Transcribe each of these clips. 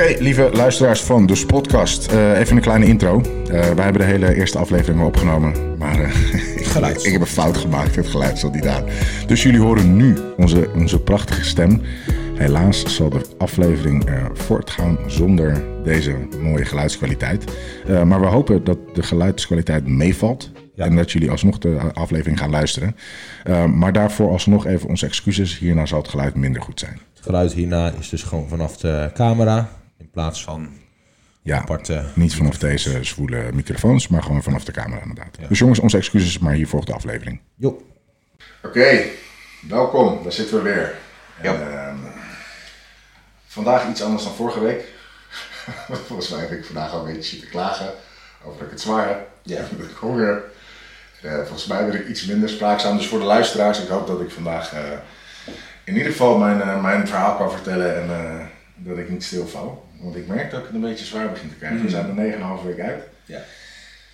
Oké, lieve luisteraars van de podcast. Eh, even een kleine intro. Eh, wij hebben de hele eerste aflevering al opgenomen. Maar eh, ik, heb een fout gemaakt. Het geluid zat niet aan. Dus jullie horen nu onze, onze prachtige stem. Helaas zal de aflevering voortgaan zonder deze mooie geluidskwaliteit. Maar we hopen dat de geluidskwaliteit meevalt. Ja. En dat jullie alsnog de aflevering gaan luisteren. Maar daarvoor alsnog even onze excuses. Hierna zal het geluid minder goed zijn. Het geluid hierna is dus gewoon vanaf de camera. In plaats van Ja, aparte... niet vanaf deze zwoele microfoons, maar gewoon vanaf de camera inderdaad. Dus jongens, onze excuses, maar hier volgt de aflevering. Jo. Oké, welkom. Daar zitten we weer. Ja. En, ehm, vandaag iets anders dan vorige week. Volgens mij heb ik vandaag al een beetje zitten klagen over dat ik het zwaar heb. Ja. Dat ik honger. Eh, volgens mij ben ik iets minder spraakzaam. Dus voor de luisteraars, ik hoop dat ik vandaag eh, in ieder geval mijn, eh, mijn verhaal kan vertellen en eh, dat ik niet stilval. Want ik merk dat ik het een beetje zwaar begin te krijgen. We zijn er 9,5 week uit. Ja.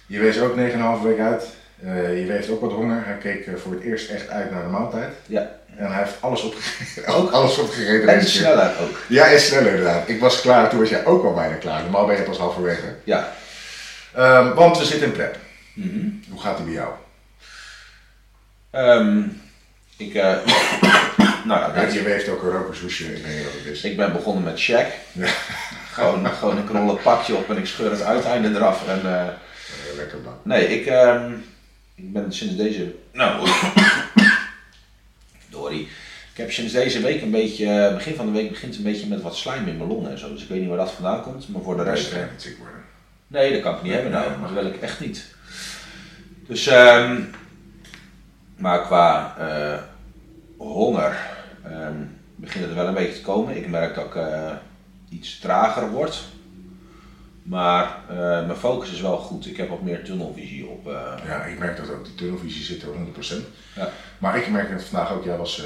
Je wees ook 9,5 week uit. Eh, je heeft ook wat honger. Hij keek eh, voor het eerst echt uit naar de maaltijd. Ja. En hij heeft alles opgegeten. Ook alles opgegeten. En sneller ook. Ja, en sneller inderdaad. Ik was klaar, toen was jij ook al bijna klaar. Normaal ben je pas halverwege. Ja. Ehm, want we zitten in prep. Mhm. Hoe gaat het bij jou? Ehm, ik, eh, nou ja, je weeft ook een rokershoesje. Ik weet niet wat het is. ik ben begonnen met check. Ja. Gewoon, gewoon rol het pakje op en ik scheur het uiteinde eraf. En, eh, Eh, lekker man. nee, ik, ehm, ik ben sinds deze... Nou, Dory. Ik heb sinds deze week een beetje, eh, begin van de week begint een beetje met wat slijm in mijn longen en zo. Dus ik weet niet waar dat vandaan komt. Maar voor de rest... Ik ga niet ziek worden. Nee, dat kan ik niet hebben nou. Dat wil ik echt niet. Dus, ehm maar qua eh, honger ehm, begint het wel een beetje te komen. Ik merk dat ik eh, iets trager word. Maar eh, mijn focus is wel goed. Ik heb wat meer tunnelvisie op. eh, Ja, ik merk dat ook. Die tunnelvisie zit er 100%. Ja. Maar ik merk het vandaag ook. Jij was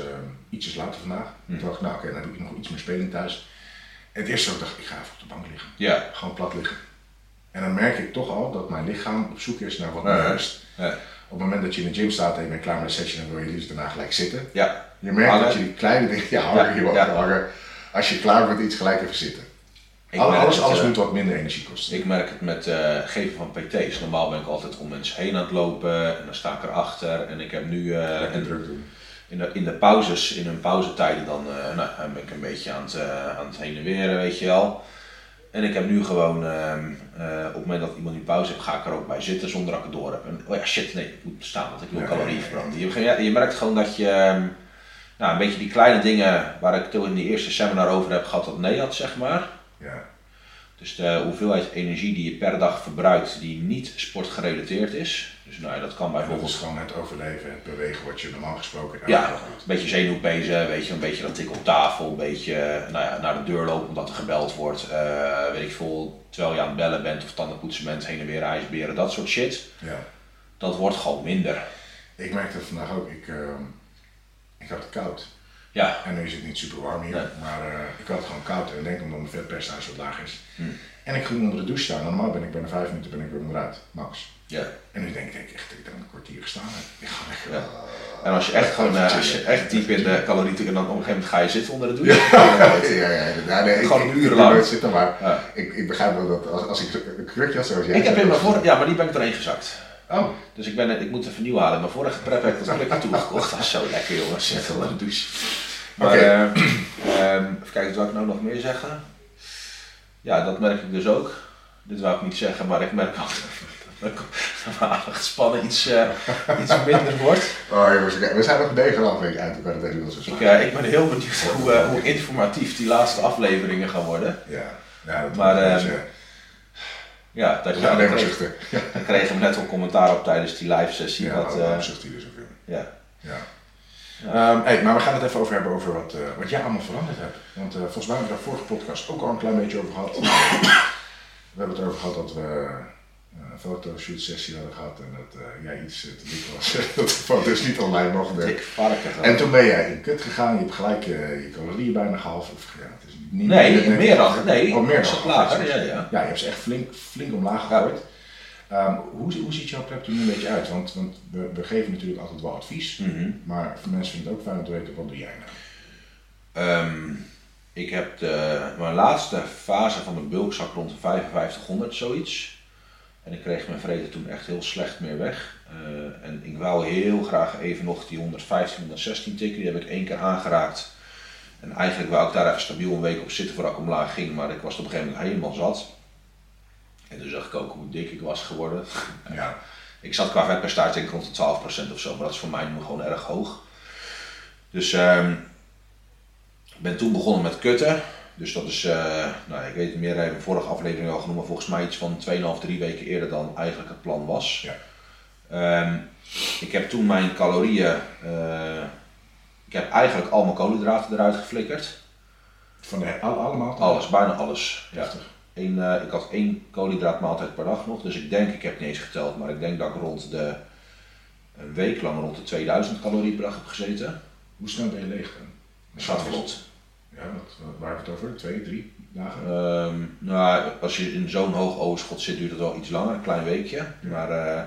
ietsjes later vandaag. Hm. Toen dacht ik, nou oké, dan doe ik nog iets meer spelen thuis. En het eerste wat ik dacht, ik ga even op de bank liggen. ja. Gewoon plat liggen. En dan merk ik toch al dat mijn lichaam op zoek is naar wat meer rust. Op het moment dat je in de gym staat en je bent klaar met de session, dan wil je liefst daarna gelijk zitten. ja. Je merkt Hangen. dat je die kleine dingen, ja, hangen, je ja. hangen. Als je klaar bent iets, gelijk even zitten. Ik alles het, alles eh, moet wat minder energie kosten. Ik merk het met eh geven van PT's. Normaal ben ik altijd om mensen heen aan het lopen en dan sta ik erachter. En ik heb nu eh, een- druk doen. in de, in de pauzes, in hun pauzetijden, dan eh, nou, ben ik een beetje aan het, eh, aan het heen en weer, weet je wel. En ik heb nu gewoon, ehm, eh, op het moment dat iemand nu pauze heeft, ga ik er ook bij zitten zonder dat ik het door heb. En, oh ja, shit, nee, ik moet staan, want ik wil calorieën verbranden. Je, je merkt gewoon dat je, ehm, nou, een beetje die kleine dingen waar ik toen in die eerste seminar over heb gehad, dat nee had, zeg maar. Ja. Dus de hoeveelheid energie die je per dag verbruikt die niet sportgerelateerd is. Dus nou ja, dat kan Dat bijvoorbeeld is gewoon het overleven, het bewegen wat je normaal gesproken ja, een beetje zenuwpezen, weet je, een beetje dat tik op tafel, een beetje nou ja, naar de deur lopen omdat er gebeld wordt, eh, weet ik veel, terwijl je aan het bellen bent of tandenpoetsen bent, heen en weer ijsberen, dat soort shit. Ja. Dat wordt gewoon minder. Ik merkte het vandaag ook, ik, ehm, ik had het koud. Ja, En nu is het niet super warm hier, Nee. maar eh, ik had het gewoon koud. En ik denk omdat mijn vetpercentage wat laag is. Hmm. En ik ging onder de douche staan. Normaal ben ik binnen vijf minuten ben ik weer onderuit, max. ja. En nu denk ik, denk ik echt dat ik daar een kwartier gestaan heb. Ik ga lekker... Ja. En als je echt gewoon, eh, als je echt diep in de calorieën en dan op een gegeven moment ga je zitten onder de douche. Ja, ja, ja. ja nee, Gewoon ik, ik, urenlang. ik zitten, maar Ja. ik, ik begrijp wel dat als, als ik een krukje had zoals jij... Ik heb in mijn was- vorige, ja, maar die ben ik erheen gezakt. Oh, Dus ik, ben, ik moet even nieuw halen. Mijn vorige prep heb ik dat plukje toegekocht. Dat is zo lekker jongens, zit onder de douche. Maar Oké. eh, ehm, even kijken, wat ik nou nog meer zeggen? Ja, dat merk ik dus ook. Dit wou ik niet zeggen, maar ik merk ook dat mijn aandachtsspannen iets, eh, iets minder wordt. oh jongens, we zijn nog een afweek uit. We kunnen het helemaal zo Ik, eh, ik ben heel benieuwd hoe, eh, hoe informatief die laatste afleveringen gaan worden. Ja, ja dat Maar, maar, ehm, dus, eh, Ja, dat daar kregen we net al commentaar op tijdens die live sessie. Ja, dat, dat, waarom zucht hij er zoveel? ja. Ja. Hey, maar we gaan het even over hebben over wat, eh, wat jij allemaal veranderd hebt. Want eh, volgens mij hebben we daar vorige podcast ook al een klein beetje over gehad. we hebben het over gehad dat we eh, een fotoshoot sessie hadden gehad en dat jij iets te dik was. dat de foto's niet online mochten. Dik varken. En toen ben jij in kut gegaan, je hebt gelijk je calorieën bijna gehalverd. Of, ja, het is niet Nee, meer dan. Nee, Oh, meer dan. lager. Ja, ja. Ja, je hebt ze echt flink, flink omlaag gegooid. Ehm, hoe, hoe ziet jouw prep er nu een beetje uit? Want, want we, we geven natuurlijk altijd wel advies. Mhm. Maar voor mensen vinden het ook fijn om te weten, wat doe jij nou? Ehm, ik heb de, mijn laatste fase van mijn bulk zat rond de 5500 zoiets. En ik kreeg mijn vrede toen echt heel slecht meer weg. Eh, en ik wou heel graag even nog die 115, 116 tikken. Die heb ik één keer aangeraakt. En eigenlijk wou ik daar even stabiel een week op zitten voordat ik omlaag ging. Maar ik was op een gegeven moment helemaal zat. En toen zag ik ook hoe dik ik was geworden. Ja. Ik zat qua vetpercentage denk ik rond de 12% of zo. Maar dat is voor mij nu gewoon erg hoog. Dus ehm, ik ben toen begonnen met kutten. Dus dat is, eh, nou ik weet het meer, in de vorige aflevering al genoemd, maar volgens mij iets van 2,5, 3 weken eerder dan eigenlijk het plan was. Ja. Ehm, ik heb toen mijn calorieën, eh, ik heb eigenlijk al mijn koolhydraten eruit geflikkerd. Van de, al, allemaal? Alles, bijna alles. Ja. Eén, eh, ik had één koolhydraatmaaltijd per dag nog, dus ik denk, ik heb niet eens geteld, maar ik denk dat ik rond de, een week lang rond de 2000 calorieën per dag heb gezeten. Hoe snel ben je leeg dan? Dat gaat vlot. Ja, wat, wat, waar hebben we het over? Twee, drie dagen? Ehm, nou, als je in zo'n hoog overschot zit, duurt het wel iets langer, een klein weekje. Maar eh,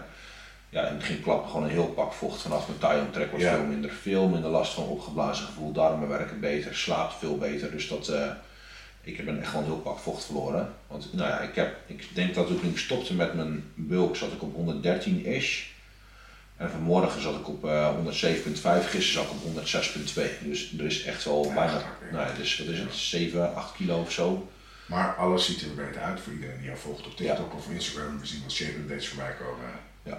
ja, in het begin klapte gewoon een heel pak vocht vanaf mijn taai-omtrek. Was Ja. veel minder, veel minder last van opgeblazen gevoel. Darmen werken beter, slaapt veel beter. Dus dat, eh, ik ben echt gewoon heel pak vocht verloren. Want nou ja, ik, heb, ik denk dat toen ik stopte met mijn bulk, zat ik op 113-ish. En vanmorgen zat ik op eh 107,5, gisteren zat ik op 106,2. Dus er is echt wel Ja, bijna, nou ja, dus wat is het, 7, 8 kilo of zo. Maar alles ziet er beter uit voor iedereen die jou volgt op TikTok of Instagram. We zien wat shape updates voorbij komen.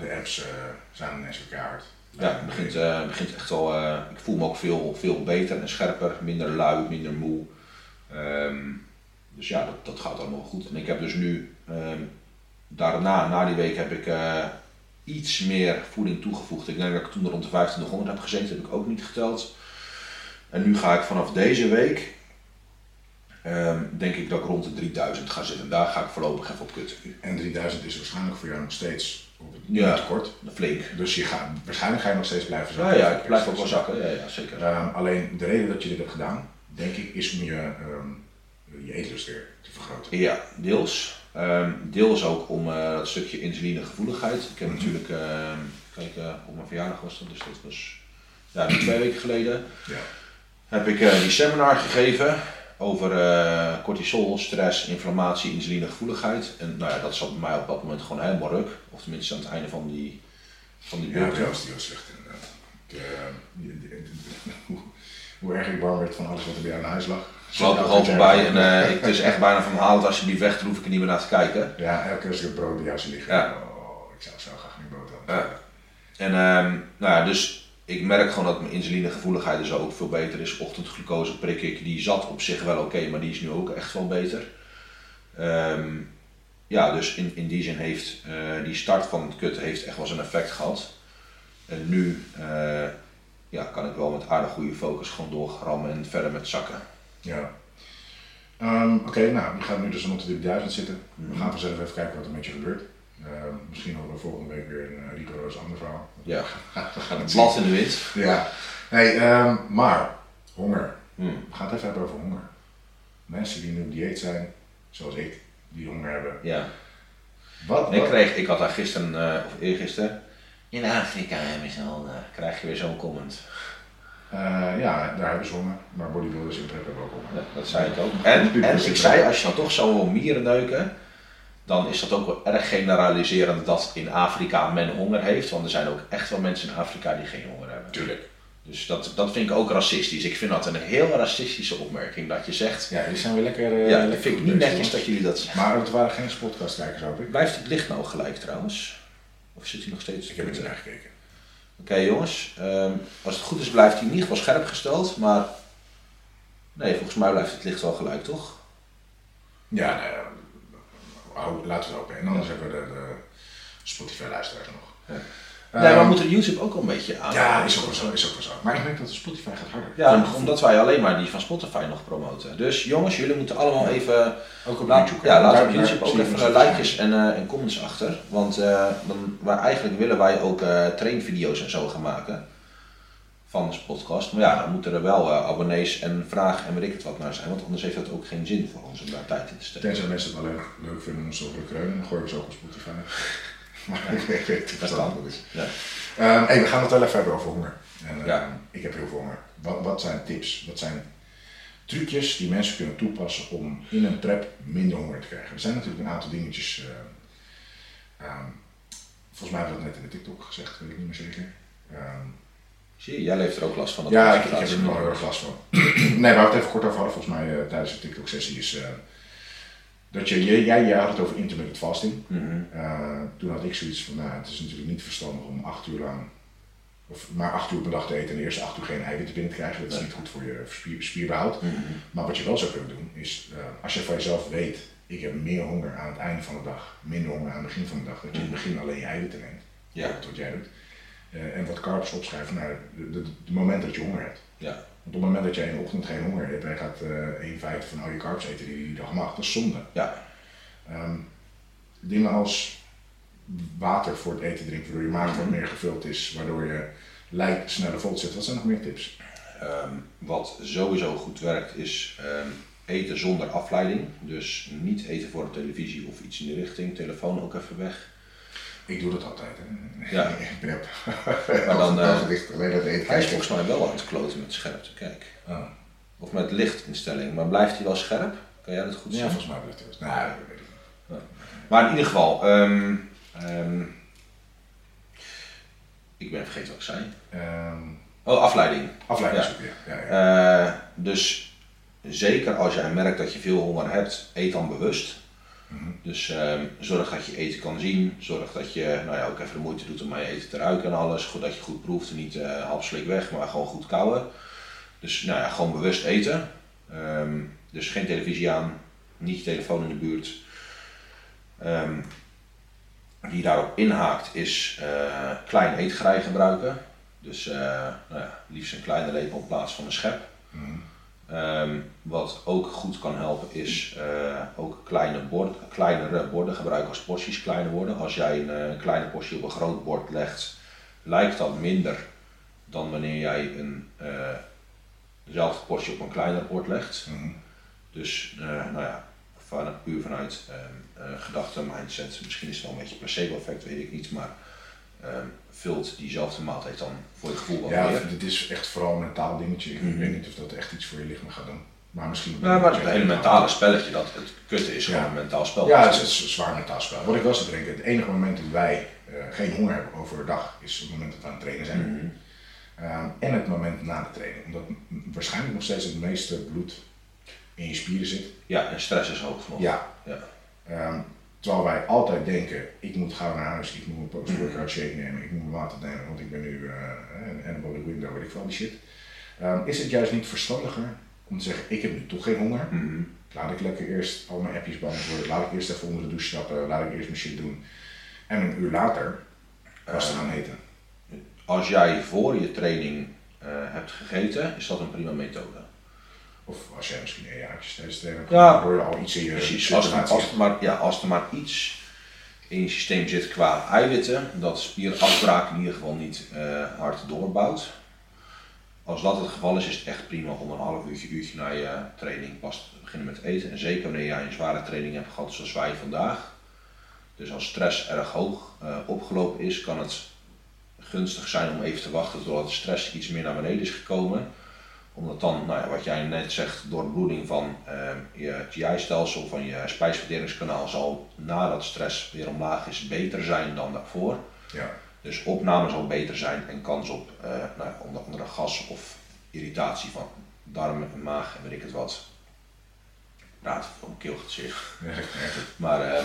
De apps eh, zijn ineens keihard. Ja, het begint, eh, begint echt wel. eh, ik voel me ook veel, veel beter en scherper, minder lui, minder moe. Ehm, dus ja, dat, dat gaat allemaal goed. En ik heb dus nu, ehm, daarna, na die week, heb ik eh, iets meer voeding toegevoegd. Ik denk dat ik toen rond de 2500 heb gezeten, heb ik ook niet geteld. En nu ga ik vanaf deze week, ehm, denk ik dat ik rond de 3000 ga zitten. Daar ga ik voorlopig even op kutten. En 3000 is waarschijnlijk voor jou nog steeds op het Ja. tekort. Flink. Dus je gaat, waarschijnlijk ga je nog steeds blijven zakken. ja, ik blijf ook wel zakken. Ja, ja zeker. Alleen de reden dat je dit hebt gedaan, denk ik, is om je, ehm, je eetlust weer te vergroten. Ja, deels. Ehm, deels ook om eh dat stukje insulinegevoeligheid. Ik heb Mhm. natuurlijk, ehm kijk, eh, op mijn verjaardag was dat, dus dat was ja, twee weken geleden. Ja. Heb ik eh, die seminar gegeven over eh, cortisol, stress, inflammatie, insulinegevoeligheid. En nou ja, dat zat bij mij op dat moment gewoon helemaal ruk. Of tenminste aan het einde van die, van die Ja, die was, die was slecht inderdaad. hoe, erg ik bang werd van alles wat er bij jou in huis lag. Ik loop er gewoon voorbij en eh, ik, het is echt bijna van haal het alsjeblieft weg, dan hoef ik er niet meer naar te kijken. Ja, elke keer als ik het brood bij jou zie liggen, Ja. oh, ik zou zo graag niet brood hebben. Ja. En ehm, nou ja, dus ik merk gewoon dat mijn insulinegevoeligheid dus ook veel beter is. Ochtendglucose prik ik, die zat op zich wel oké, maar die is nu ook echt wel beter. Ehm, ja, dus in, in die zin heeft eh, die start van het kut heeft echt wel zijn effect gehad. En nu eh, ja, kan ik wel met aardig goede focus gewoon doorgrammen en verder met zakken. Ja. Ehm, Oké, nou, je gaat nu dus rond de 3000 zitten. We Mhm. gaan vanzelf even kijken wat er met je gebeurt. Ehm, misschien horen we volgende week weer een uh, rigoroos ander verhaal. Ja, We gaan het blad in de wind. Ja. Nee, ehm, maar honger. Hm. We gaan het even hebben over honger. Mensen die nu op dieet zijn, zoals ik, die honger hebben. Ja. Wat? En ik wat- kreeg, ik had daar gisteren, eh, of eergisteren, in Afrika hebben ze al, eh, krijg je weer zo'n comment. Eh, ja, daar hebben ze honger, maar bodybuilders in prep hebben ook honger. Ja, dat zei ik ook. En, en ik zei, als je dan toch zo wil mieren neuken, dan is dat ook wel erg generaliserend dat in Afrika men honger heeft. Want er zijn ook echt wel mensen in Afrika die geen honger hebben. Tuurlijk. Dus dat, dat vind ik ook racistisch. Ik vind dat een heel racistische opmerking dat je zegt. Ja, die zijn weer lekker. eh, Ja, dat vind ik niet netjes dat jullie dat zeggen. Maar het waren geen podcastkijkers, hoop ik. Blijft het licht nou gelijk trouwens? Of zit hij nog steeds? Ik heb er niet naar gekeken. Oké jongens, ehm, als het goed is blijft hij in ieder geval scherp gesteld, maar nee, volgens mij blijft het licht wel gelijk, toch? Ja, nou ja, laten we het open. En anders hebben we de, de Spotify-luisteraars nog. Ja. Nee, maar moeten YouTube ook wel een beetje aan? Ja, is ook wel zo. Is ook wel zo. Maar ik merk dat Spotify gaat harder. Ja, omdat wij alleen maar die van Spotify nog promoten. Dus jongens, jullie moeten allemaal even. Ook op Laat, YouTube. ja, laat Daar- op YouTube ook even op likejes en, eh, en comments achter. Want eh, dan, waar eigenlijk willen wij ook eh trainvideo's en zo gaan maken. Van de podcast. Maar ja, dan moeten er wel eh, abonnees en vragen en weet ik het wat naar zijn. Want anders heeft dat ook geen zin voor ons om daar tijd in te steken. Tenzij mensen het wel leuk, leuk vinden om ons te kreunen, dan gooien we ze ook op Spotify. Maar ik weet goed is. Ja. Ehm, hey, we gaan het wel even hebben over honger. En, Ja. Ik heb heel veel honger. Wat, wat zijn tips? Wat zijn trucjes die mensen kunnen toepassen om in een prep minder honger te krijgen. Er zijn natuurlijk een aantal dingetjes. eh, ehm, volgens mij hebben we dat net in de TikTok gezegd, weet ik niet meer zeker. Ehm, Zie je, jij heeft er ook last van. dat ja, ik, ik heb er nog heel erg last van. nee, waar we het even kort over hadden, volgens mij eh, tijdens de TikTok-sessie, is eh, dat je, jij, jij had het over intermittent fasting. Mhm. Eh, toen had ik zoiets van, nou, het is natuurlijk niet verstandig om acht uur lang, of maar acht uur per dag te eten en de eerste acht uur geen eiwitten binnen te krijgen. Dat is niet goed voor je spier, spierbehoud. Mhm. Maar wat je wel zou kunnen doen, is eh, als je van jezelf weet, ik heb meer honger aan het einde van de dag, minder honger aan het begin van de dag, dat je in het begin alleen je eiwitten neemt. Ja. Dat wat jij doet. Eh, en wat carbs opschrijven naar de, de, de moment dat je honger hebt. Ja. Want op het moment dat jij in de ochtend geen honger hebt en je gaat eh één vijfde van al je carbs eten die je dag mag, dat is zonde. Ja. Ehm, dingen als water voor het eten drinken, waardoor je maag wat meer gevuld is, waardoor je lijk sneller vol zit. Wat zijn nog meer tips? Ehm, wat sowieso goed werkt is ehm, eten zonder afleiding. Dus niet eten voor de televisie of iets in die richting. Telefoon ook even weg. Ik doe dat altijd. Hè. Ja. Ik prep. Maar dan, eh, Als het ligt alleen dat eten Hij is volgens mij wel aan het kloten met scherpte. Kijk. Oh. Of met lichtinstelling. Maar blijft hij wel scherp? Kan jij dat goed Ja, zien? volgens mij blijft het. Nee, dat weet ik niet. Maar in ieder geval. ehm, ehm, ik ben vergeten wat ik zei. Ehm, Oh, afleiding. afleiding Ja. ja. ja, ja. Eh, dus zeker als jij merkt dat je veel honger hebt, eet dan bewust. Mhm. Dus ehm, zorg dat je eten kan zien. Zorg dat je nou ja, ook even de moeite doet om je eten te ruiken en alles. Goed dat je goed proeft en niet eh hapslik weg, maar gewoon goed kauwen. Dus nou ja, gewoon bewust eten. Ehm, dus geen televisie aan, niet je telefoon in de buurt. Ehm, wie daarop inhaakt is eh, klein eetgerei gebruiken. Dus eh, nou ja, liefst een kleine lepel in plaats van een schep. Mhm. Ehm, wat ook goed kan helpen is eh, ook kleine bord, kleinere borden gebruiken als porties kleiner worden. Als jij een eh, kleine portie op een groot bord legt, lijkt dat minder dan wanneer jij een, eh, dezelfde portie op een kleiner bord legt. Mhm. Dus nou ja, van, puur vanuit ehm, eh, gedachte, mindset, misschien is het wel een beetje placebo effect, weet ik niet, maar ehm, vult diezelfde maaltijd dan voor je gevoel wat Ja, meer. dit is echt vooral een mentaal dingetje. Ik Mhm. weet niet of dat echt iets voor je lichaam gaat doen. Maar misschien. Nou, maar het hele mentale spelletje, dat het kutte is Ja. gewoon een mentaal spel. Ja, het is, het is een zwaar mentaal spel. Wat ik wel zou denken, het enige moment dat wij eh, geen honger hebben overdag is het moment dat we aan het trainen zijn. Mhm. Ehm, en het moment na de training. Omdat waarschijnlijk nog steeds het meeste bloed in je spieren zit. Ja, en stress is hoog genoeg. Ja. Ja. Ehm, terwijl wij altijd denken, ik moet gauw naar huis, ik moet mijn post-workout shake nemen, ik moet mijn water nemen, want ik ben nu eh, een anabolic window, weet ik veel, die shit. Ehm, is het juist niet verstandiger om te zeggen, ik heb nu toch geen honger. Mhm. Laat ik lekker eerst al mijn appjes beantwoorden, laat ik eerst even onder de douche stappen, laat ik eerst mijn shit doen. En een uur later pas te gaan eten. Als jij voor je training eh, hebt gegeten, is dat een prima methode. Of als jij misschien een jaartje tijdens het trainen hebt, Ja. dan hoor je al iets in je Precies, als er, als, er maar, ja, als er maar iets in je systeem zit qua eiwitten, dat spierafbraak in ieder geval niet eh, hard doorbouwt. Als dat het geval is, is het echt prima om een half uurtje, uurtje na je training pas te beginnen met eten. En zeker wanneer jij een zware training hebt gehad zoals wij vandaag. Dus als stress erg hoog eh, opgelopen is, kan het gunstig zijn om even te wachten totdat de stress iets meer naar beneden is gekomen. Omdat dan, nou ja, wat jij net zegt, doorbloeding van eh, je GI-stelsel, van je spijsverteringskanaal zal nadat stress weer omlaag is beter zijn dan daarvoor. Ja. Dus opname zal beter zijn en kans op eh, nou, ja, onder andere gas of irritatie van darmen en maag en weet ik het wat. Praat van mijn keel gaat zich. Ja, het. Maar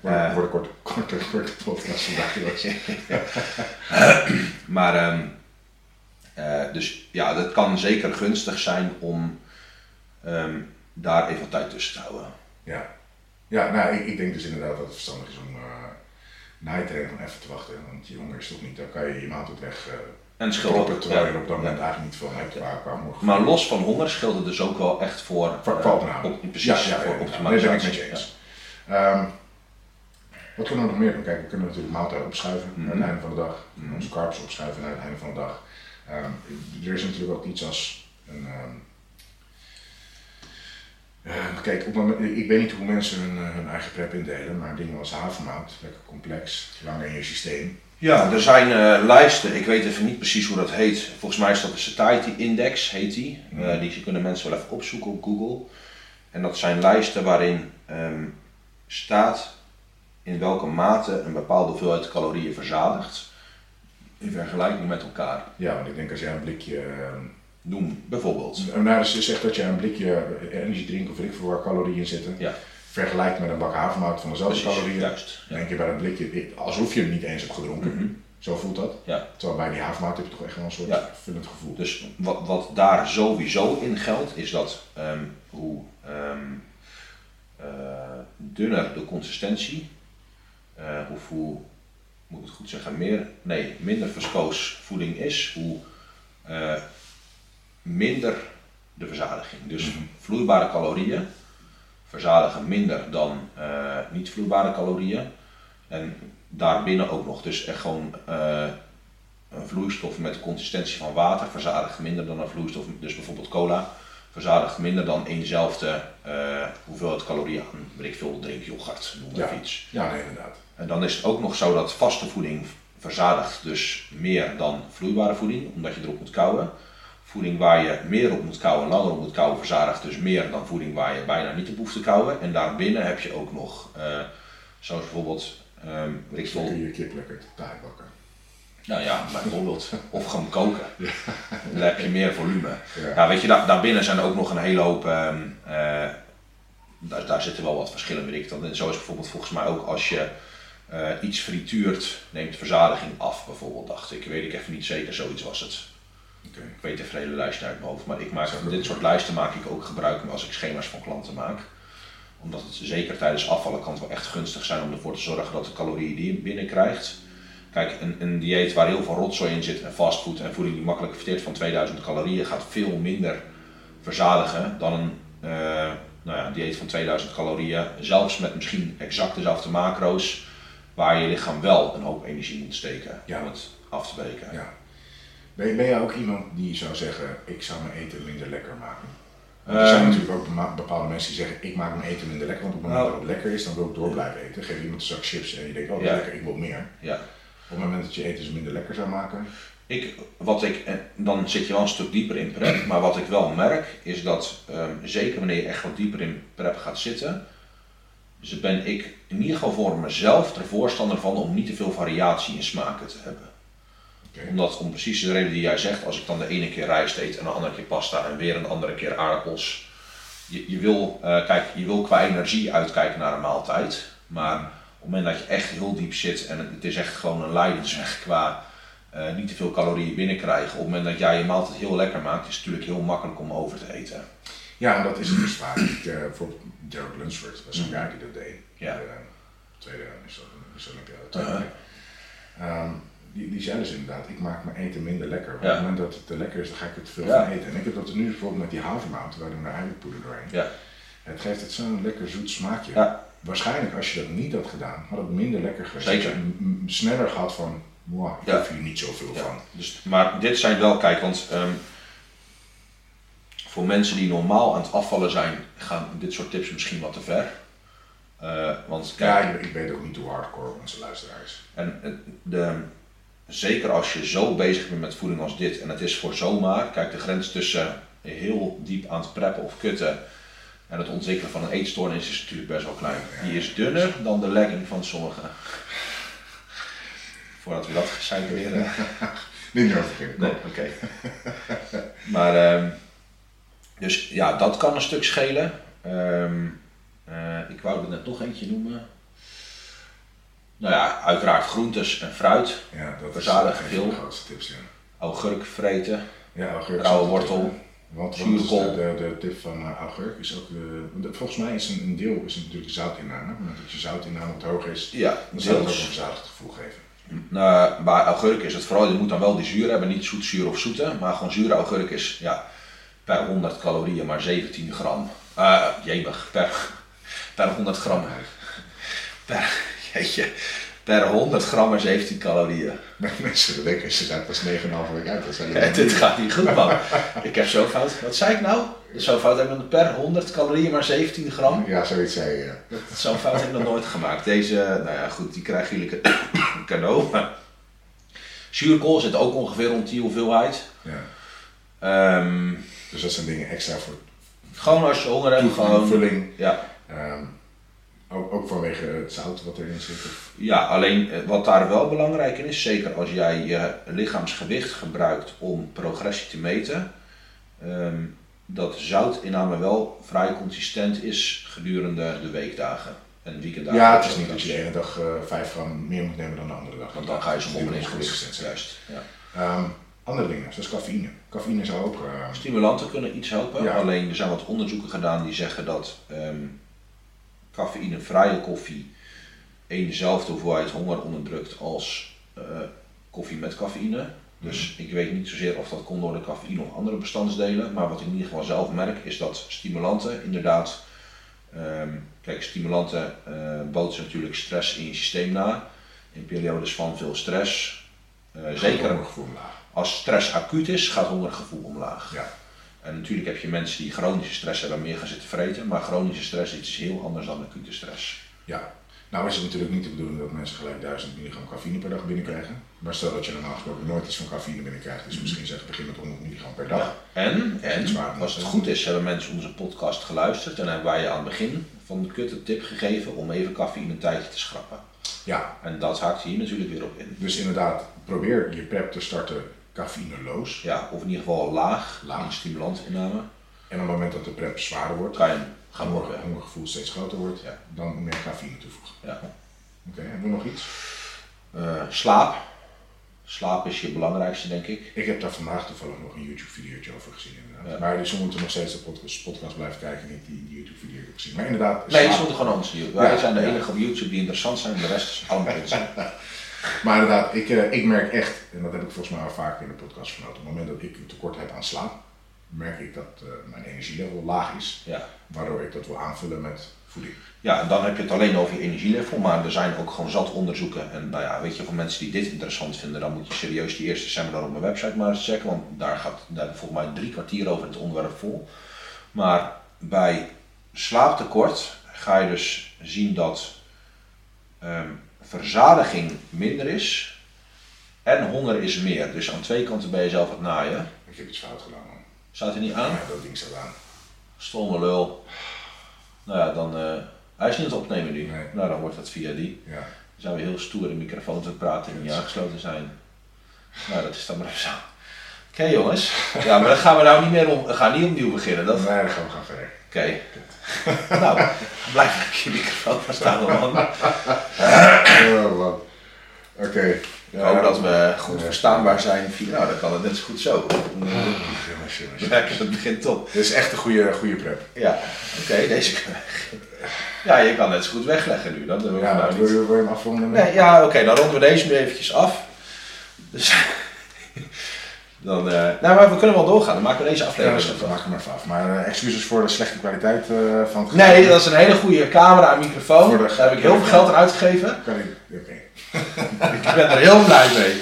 Maar het wordt een korte, korte, korte podcast vandaag. Maar, ehm, eh, dus ja, dat kan zeker gunstig zijn om ehm, daar even wat tijd tussen te houden. Ja, ja nou, ik, ik denk dus inderdaad dat het verstandig is om eh na je training even te wachten. Want je honger is toch niet, dan kan je je maaltijd weg eh En ook, terwijl je op dat moment Ja. eigenlijk niet veel hebt qua, qua morgen. Maar los van honger scheelt het dus ook wel echt voor, Voor- op- precies, voor optimalisatie. Nee, eens. Ehm, wat kunnen we nog meer doen? Kijk, we kunnen natuurlijk maaltijd opschuiven naar Mhm. het einde van de dag. Mhm. Onze carbs opschuiven naar het einde van de dag. Ehm, er is natuurlijk ook iets als een... ehm, eh, kijk, op het moment, ik weet niet hoe mensen hun, eh, hun eigen prep indelen, maar dingen als havermout, lekker complex, lang in je systeem. Ja, er zijn eh, lijsten, ik weet even niet precies hoe dat heet. Volgens mij is dat de Satiety Index, heet die. Eh, die kunnen mensen wel even opzoeken op Google. En dat zijn lijsten waarin ehm, staat in welke mate een bepaalde hoeveelheid calorieën verzadigt. In vergelijking met elkaar. Ja, want ik denk als jij een blikje... eh, Noem bijvoorbeeld. nou, dus je zegt dat je een blikje energiedrink of ik veel waar calorieën zitten, Ja, vergelijkt met een bak havermout van dezelfde precies. calorieën. Juist. Ja. denk je bij een blikje, alsof je hem niet eens hebt gedronken. Mhm. Zo voelt dat. ja. Terwijl bij die havermout heb je toch echt wel een soort Ja. vullend gevoel. Dus wat, wat daar sowieso in geldt, is dat ehm, hoe ehm, eh, dunner de consistentie, eh, hoe, hoe moet ik het goed zeggen, meer, nee, minder viscoos voeding is, hoe eh, minder de verzadiging. Dus Mhm. vloeibare calorieën verzadigen minder dan eh, niet vloeibare calorieën. En daarbinnen ook nog, dus echt gewoon eh, een vloeistof met de consistentie van water verzadigt minder dan een vloeistof, dus bijvoorbeeld cola, verzadigt minder dan eenzelfde eh, hoeveelheid calorieën aan, weet ik veel, drinkyoghurt, noem maar Ja. iets. Ja, nee, inderdaad. En dan is het ook nog zo dat vaste voeding verzadigt dus meer dan vloeibare voeding, omdat je erop moet kouwen. Voeding waar je meer op moet kouwen, langer op moet kouwen, verzadigt dus meer dan voeding waar je bijna niet op hoeft te kouwen. En daarbinnen heb je ook nog, eh, zoals bijvoorbeeld, ehm weet ik veel, kun je bakken. Nou ja, bijvoorbeeld. Of gewoon koken. Dan heb je meer volume. Ja. Ja, weet je, daar, daarbinnen zijn ook nog een hele hoop. ehm, eh, daar, daar zitten wel wat verschillen, weet ik. Dat, en zo is bijvoorbeeld volgens mij ook als je eh, iets frituurt, neemt verzadiging af, bijvoorbeeld, dacht ik. Weet ik even niet zeker, zoiets was het. Oké. Ik weet even de hele lijst uit mijn hoofd, maar ik maak dit soort lijsten maak ik ook gebruik als ik schema's van klanten maak. Omdat het zeker tijdens afvallen kan het wel echt gunstig zijn om ervoor te zorgen dat de calorieën die je binnenkrijgt. Kijk, een, een dieet waar heel veel rotzooi in zit en fastfood en voeding die makkelijk verteert van 2000 calorieën gaat veel minder verzadigen dan een eh, nou ja, dieet van 2000 calorieën. Zelfs met misschien exact dezelfde macro's, waar je lichaam wel een hoop energie moet steken Ja. om het af te breken. Ja. Ben, je- ben jij ook iemand die zou zeggen, ik zou mijn eten minder lekker maken? Want er zijn Ehm. natuurlijk ook bepaalde mensen die zeggen, ik maak mijn eten minder lekker, want op het moment Nou. dat het lekker is, dan wil ik door blijven eten. Geef iemand een zak chips en je denkt, oh dat Ja. lekker, ik wil meer. Ja. Op het moment dat je eten ze minder lekker zou maken, Ik, wat ik, en dan zit je wel een stuk dieper in prep, maar wat ik wel merk is dat ehm, zeker wanneer je echt wat dieper in prep gaat zitten, dus ben ik in ieder geval voor mezelf er voorstander van om niet te veel variatie in smaken te hebben. Omdat om precies de reden die jij zegt, als ik dan de ene keer rijst eet en de andere keer pasta en weer een andere keer aardappels. Je, je, wil, eh, kijk, je wil qua energie uitkijken naar een maaltijd, maar op het moment dat je echt heel diep zit en het is echt gewoon een lijdensweg qua eh, niet te veel calorieën binnenkrijgen. Op het moment dat jij je maaltijd heel lekker maakt, is het natuurlijk heel makkelijk om over te eten. Ja, en dat is het dus vaak. Ik, eh, bijvoorbeeld Derek Lunsford, dat is een guy die dat deed. Ja. De, tweede, is dat, is dat Olympiade, tweede Uh-huh. Ehm, die, die zei dus inderdaad, ik maak mijn eten minder lekker. Want Ja. Op het moment dat het te lekker is, dan ga ik er te veel Ja. van eten. En ik heb dat nu bijvoorbeeld met die havermout, waar doen we eiwitpoeder doorheen. Ja. Het geeft het zo'n lekker zoet smaakje. Ja. Waarschijnlijk als je dat niet had gedaan, had het minder lekker geweest. Zeker. Sneller gehad van, wow, ik Ja. hoef hier niet zoveel Ja, van. dus, maar dit zijn wel, kijk, want ehm, voor mensen die normaal aan het afvallen zijn, gaan dit soort tips misschien wat te ver. Eh, want kijk, Ja, ik, ik weet ook niet hoe hardcore onze luisteraars. En eh, de, zeker als je zo bezig bent met voeding als dit, en het is voor zomaar, kijk de grens tussen heel diep aan het preppen of kutten en het ontwikkelen van een eetstoornis is natuurlijk best wel klein. Die is dunner dan de legging van sommigen. Voordat we dat eh, Niet beginnen. Nee, oké. maar, ehm, dus ja, dat kan een stuk schelen. Ehm, eh, ik wou er net nog eentje noemen. Nou ja, uiteraard groentes en fruit. Ja, dat is een veel. de grootste tips, ja. Augurk vreten. Ja, augurk. Rauwe wortel. Want, kool. de, de tip van uh, augurk is ook, de, de- volgens mij is een, een deel is natuurlijk zoutinname. Moment dat je zoutinname wat hoog is, Ja, dan zal het ook een verzadigd gevoel geven. Nou, bij augurk is het vooral, je moet dan wel die zuur hebben, niet zoet, zuur of zoete. Maar gewoon zure augurk is ja, per 100 calorieën maar 17 gram. Eh jemig, per, per 100 gram. Per, jeetje, per 100 gram maar 17 calorieën. Mensen denken, ze zijn pas 9,5 week uit. Dat Ja, dit gaat niet goed man. Ik heb zo fout, wat zei ik nou? Zo fout hebben we per 100 calorieën maar 17 gram. Ja, zoiets zei je. ja. Zo'n fout heb ik nog nooit gemaakt. Deze, nou ja goed, die krijgen jullie ca- cadeau. Maar Zuurkool zit ook ongeveer rond die hoeveelheid. Ja. Ehm, Dus dat zijn dingen extra voor gewoon als je honger hebt, gewoon. vulling. Ja, Ehm, ook, ook vanwege het zout wat erin zit. Of, ja, alleen eh, wat daar wel belangrijk in is, zeker als jij je lichaamsgewicht gebruikt om progressie te meten, ehm, dat zoutinname wel vrij consistent is gedurende de weekdagen en weekenddagen. ja, het is niet dat je de ene dag eh 5 gram meer moet nemen dan de andere dag. Want dan ga je Het zo moet in gewicht. Juist. Ja. Ehm, andere dingen, zoals cafeïne. Cafeïne zou ook. eh, Stimulanten kunnen iets helpen, Ja. alleen er zijn wat onderzoeken gedaan die zeggen dat ehm cafeïnevrije koffie eenzelfde hoeveelheid honger onderdrukt als eh, koffie met cafeïne. Dus ik weet niet zozeer of dat komt door de cafeïne of andere bestandsdelen, maar wat ik in ieder geval zelf merk is dat stimulanten inderdaad, ehm, kijk stimulanten eh bootsen natuurlijk stress in je systeem na, in periodes van veel stress. eh, zeker als stress acuut is, gaat hongergevoel omlaag. Ja. En natuurlijk heb je mensen die chronische stress hebben meer gaan zitten vreten, maar chronische stress is iets heel anders dan acute stress. ja. Nou is het natuurlijk niet de bedoeling dat mensen gelijk 1000 milligram cafeïne per dag binnenkrijgen. Maar stel dat je normaal gesproken nooit iets van cafeïne binnenkrijgt. Dus misschien zeg begin met 100 milligram per dag. En, en als het goed is, hebben mensen onze podcast geluisterd en hebben wij je aan het begin van de kut een tip gegeven om even cafeïne een tijdje te schrappen. Ja, En dat haakt hier natuurlijk weer op in. dus inderdaad, probeer je prep te starten cafeïneloos. Ja, of in ieder geval laag, Laag. in stimulantinname, En op het moment dat de prep zwaarder wordt, kan je gaan worden. hongergevoel steeds groter wordt, Ja. dan meer cafeïne toevoegen. Ja. Oké, hebben we nog iets? Eh, slaap. Slaap is je belangrijkste, denk ik. Ik heb daar vandaag toevallig nog een YouTube-videootje over gezien. Inderdaad. Ja. Maar dus we moeten nog steeds de podcast, podcast blijven kijken, niet die, die YouTube-video heb gezien. Maar inderdaad, Nee, slaap- ze moeten gewoon ons hier. Wij Ja, zijn de enige op YouTube die interessant zijn, de rest is allemaal onzin. Maar inderdaad, ik, eh, ik merk echt, en dat heb ik volgens mij al vaker in de podcast vermeld, op het moment dat ik een tekort heb aan slaap, merk ik dat eh, mijn energielevel laag is, Ja. waardoor ik dat wil aanvullen met voeding. ja, en dan heb je het alleen over je energielevel, maar er zijn ook gewoon zat onderzoeken. En nou ja, weet je, voor mensen die dit interessant vinden, dan moet je serieus die eerste seminar op mijn website maar eens checken, want daar gaat daar volgens mij drie kwartier over het onderwerp vol. Maar bij slaaptekort ga je dus zien dat ehm, verzadiging minder is en honger is meer. Dus aan twee kanten ben je zelf het naaien. Ik heb iets fout gedaan, man. Staat er niet aan? Ja, dat ding staat aan. Stomme lul. Nou ja, dan. eh, hij is niet aan het opnemen nu. Nee. Nou, dan wordt dat via die. Ja. Dan zijn we heel stoer in microfoons aan het praten die niet aangesloten zijn. Nou, dat is dan maar even zo. Oké jongens. Ja, maar dan gaan we nou niet meer om. We gaan niet opnieuw beginnen. Dat... Nee, dan gaan we gaan verder. nou, blijf je microfoon maar staan, man. Oh, man. Oké. Ik hoop dat we goed verstaanbaar zijn. Nou, dan kan het net zo goed zo. Lekker, dat begint top. Dit is echt een goede, goede prep. Ja, oké, deze kan Ja, je kan het zo goed wegleggen nu. Dat we Ja, nou wil je, wil je hem afronden? Nee, ja, oké, dan ronden we deze nu eventjes af. Dus, dan, eh, nou, maar we kunnen wel doorgaan. Dan maken we deze Ja, aflevering. dat af. maak hem maar af. Maar eh, excuses voor de slechte kwaliteit eh, van het Nee, dat is een hele goede camera en microfoon. De- Daar heb ik heel veel geld aan uitgegeven. Kan ik... Oké. Ik ben er heel blij mee.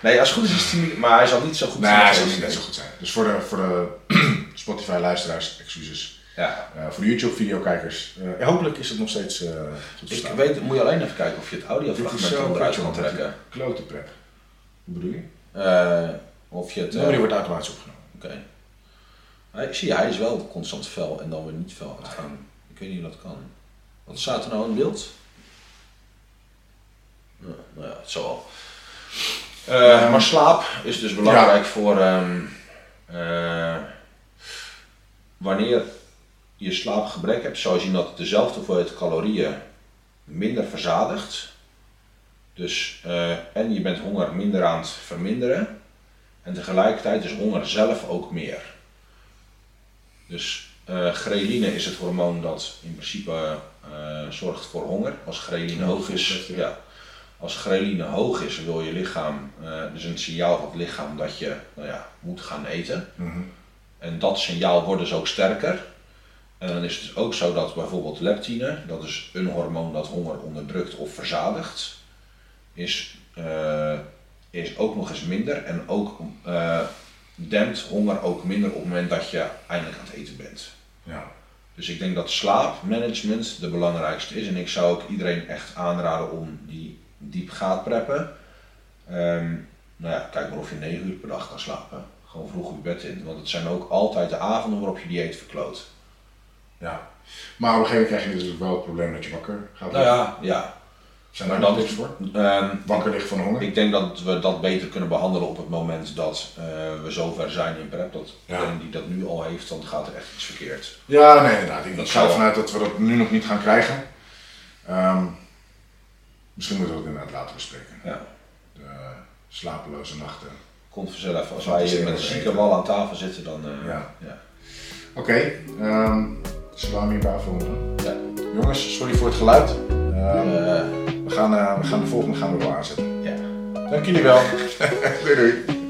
Nee, als het goed is, is het maar hij zal niet zo goed Nee, zijn. hij als zal niet net zo goed zijn. Dus voor de, voor de Spotify-luisteraars, excuses. Ja. Voor de YouTube-videokijkers, eh, hopelijk is het nog steeds goed te Ik weet, moet je alleen even kijken of je het audiofragment kut, kan trekken. Klote prep. Hoe bedoel je? Of je het... Nee, eh, maar die wordt automatisch opgenomen. Oké. Hij- Zie je, hij is wel constant fel en dan weer niet fel aan het gaan. Ik weet niet hoe dat kan. Wat staat er nou in beeld? Ja, nou ja, het zal wel. Eh, maar slaap is dus belangrijk voor ehm, eh, wanneer je slaapgebrek hebt, zou je zien dat dezelfde hoeveelheid calorieën minder verzadigt. Dus, en je bent honger minder aan het verminderen. En tegelijkertijd is honger zelf ook meer. Dus eh ghreline is het hormoon dat in principe eh, zorgt voor honger. Als ghreline Ja, hoog is, ja. Als ghreline hoog is, wil je lichaam, eh dus een signaal van het lichaam dat je nou ja, moet gaan eten. Mhm. En dat signaal wordt dus ook sterker. En dan is het dus ook zo dat bijvoorbeeld leptine, dat is een hormoon dat honger onderdrukt of verzadigt, is, is ook nog eens minder. En ook eh, dempt honger ook minder op het moment dat je eindelijk aan het eten bent. Ja. Dus ik denk dat slaapmanagement de belangrijkste is. En ik zou ook iedereen echt aanraden om die diep gaat preppen. Ehm, nou ja, kijk maar of je 9 uur per dag kan slapen. Gewoon vroeg je bed in. Want het zijn ook altijd de avonden waarop je dieet verkloot. Ja. Maar op een gegeven moment krijg je dus wel het probleem dat je wakker gaat Nou ja, ja. Zijn daar dat- tips voor? Ehm, Wakker liggen van honger? ik denk dat we dat beter kunnen behandelen op het moment dat eh, we zover zijn in prep. Dat Ja. degene die dat nu al heeft, dan gaat er echt iets verkeerd. Ja, nee, inderdaad. Ik Dat ga ervan uit dat we dat nu nog niet gaan krijgen. Ehm, misschien moeten we dat inderdaad later bespreken. Ja. De slapeloze nachten. Komt vanzelf. Als wij is hier met een zieke wal aan tafel zitten, dan. eh, Ja. ja. Oké, ehm zullen we hem hierbij afronden? Ja. Jongens, sorry voor het geluid. Eh, we, gaan, eh, we gaan de volgende gaan we wel aanzetten. ja. Dank jullie wel. doei doei.